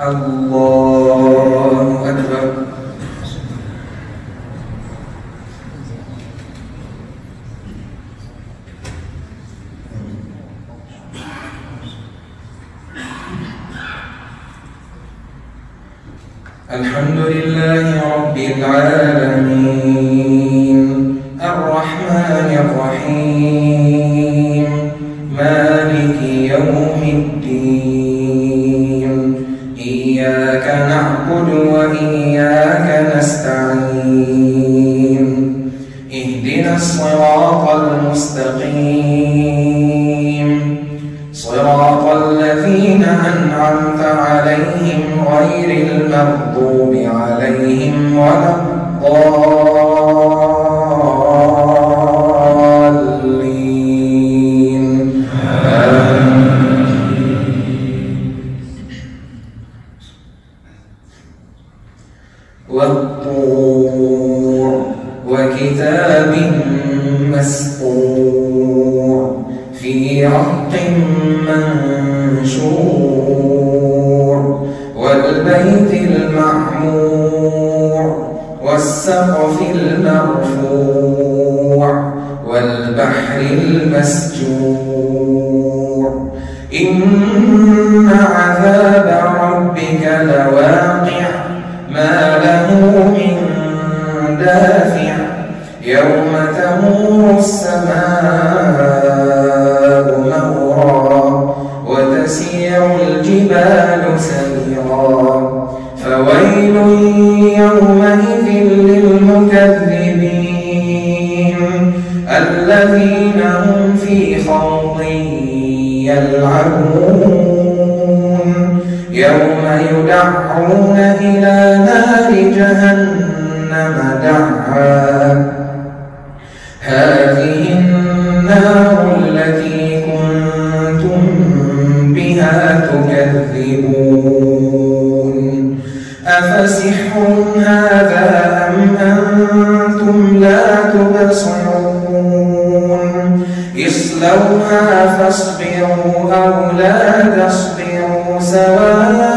الله أكبر. الحمد لله رب العالمين. أنعمت عليهم غير المغضوب عليهم ولا الضالين. والطور وكتاب مسطور في رق منشور والسقف المرفوع والبحر المسجور. إن عذاب الذين هم في خوض يلعبون. يوم يدعون إلى نار جهنم دعا. هذه النار التي كنتم بها تكذبون. أفسحر هذا أم أنتم لا تبصرون؟ فاصبروا أو لا تصبروا سواء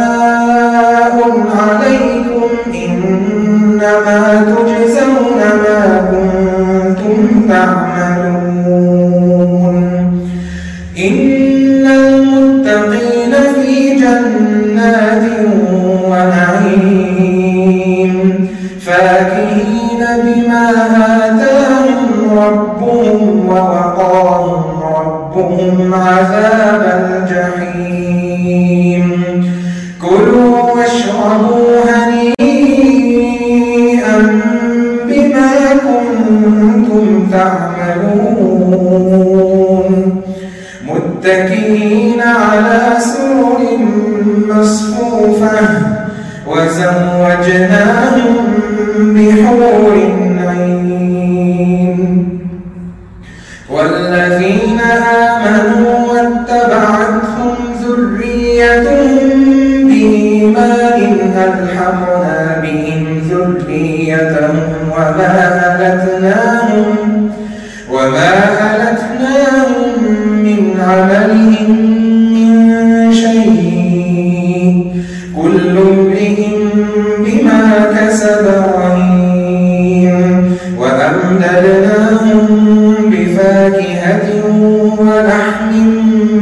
كنتم تعملون. متكئين على سرر مصفوفة وزوجناهم بحور عين. والذين آمنوا كسب رهين وأمددناهم بفاكهة ولحم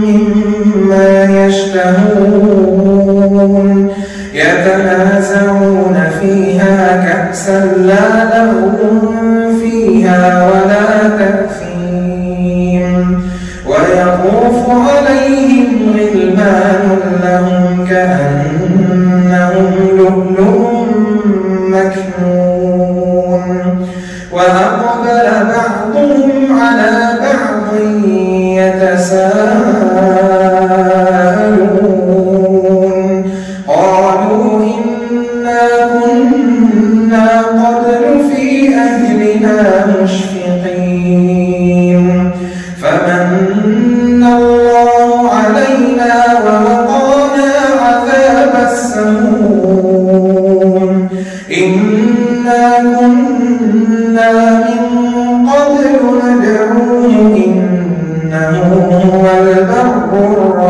مما يشتهون. يتنازعون فيها كأسا لا لغو فيها ولا تأثيم ويطوف عليهم غلمان لهم كأنهم لؤلؤ مكنون وأقبل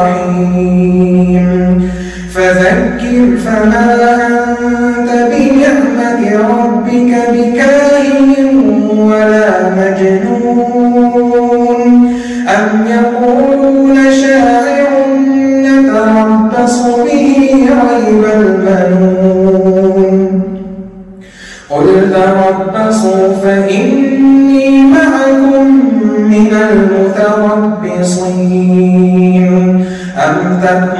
الرحيم. فذكر فما أنت بنعمة ربك بكاهن ولا مجنون. أم يقولون شاعر نتربص به ريب المنون. قل تربصوا فإني معكم من المتربصين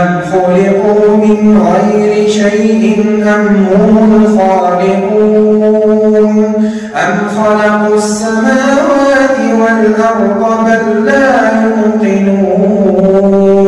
أم خلقوا من غير شيء أم هم الخالقون؟ أم خلقوا السماوات والأرض بل لا يوقنون؟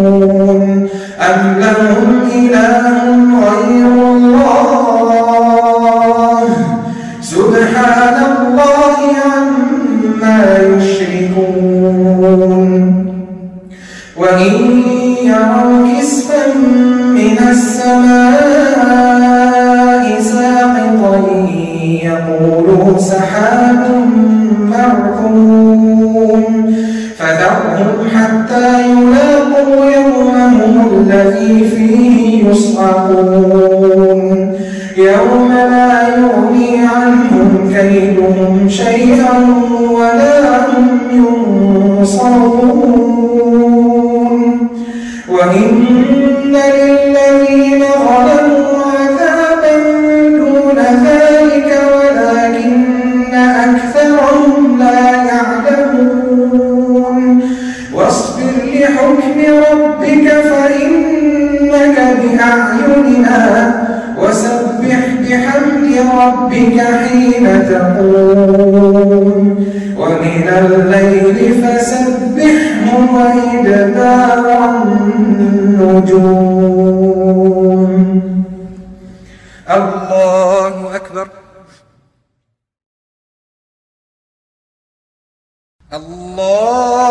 أم لهم إله غير الله سبحان الله عما يشركون وإن يروا كسفا من السماء ساقطا يقولوا سحاب مركوم يوم لا يغني عنهم كيدهم شيئا ولا هم ينصرون. وإن للذين بحمد ربك حين تقوم. ومن الليل فسبحه وإدبار النجوم. الله أكبر. الله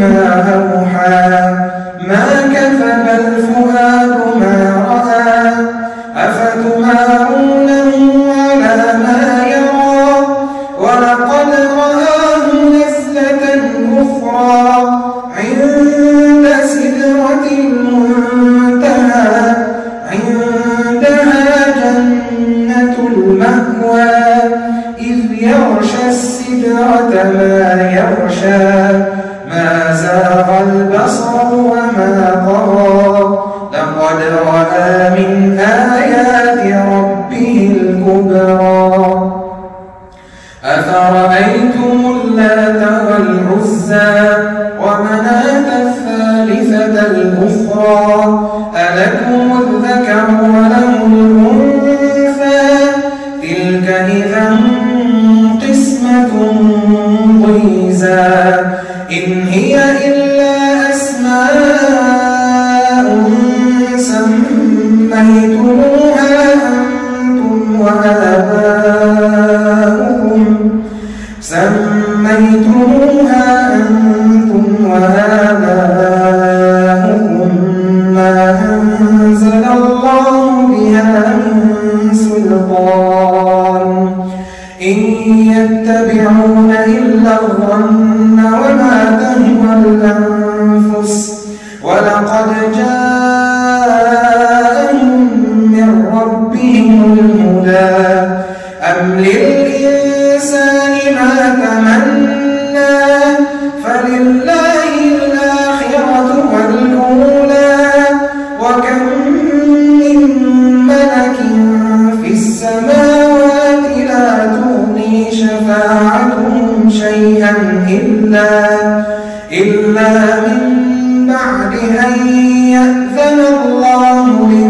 ما أوحى ما كذب الفؤاد ما رأى. أفتمارونه على ما يرى؟ ولقد رآه نزلة أخرى عند سدرة المنتهى. عندها جنة المأوى. إذ يغشى السدرة ما يغشى. ما زاغ البصر وما طغى. لقد رأى من آيات ربه الكبرى. أفرأيتم اللات والعزى ومناة الثالثة الأخرى؟ ألكم الذكر وله ولقد جاءهم من ربهم الهدى. أم للإنسان ما تمنى؟ فلله الآخرة والأولى. وكم من ملك في السماوات لا تغني شفاعتهم شيئا إلا, إلا من بعد أن يأذن الله لمن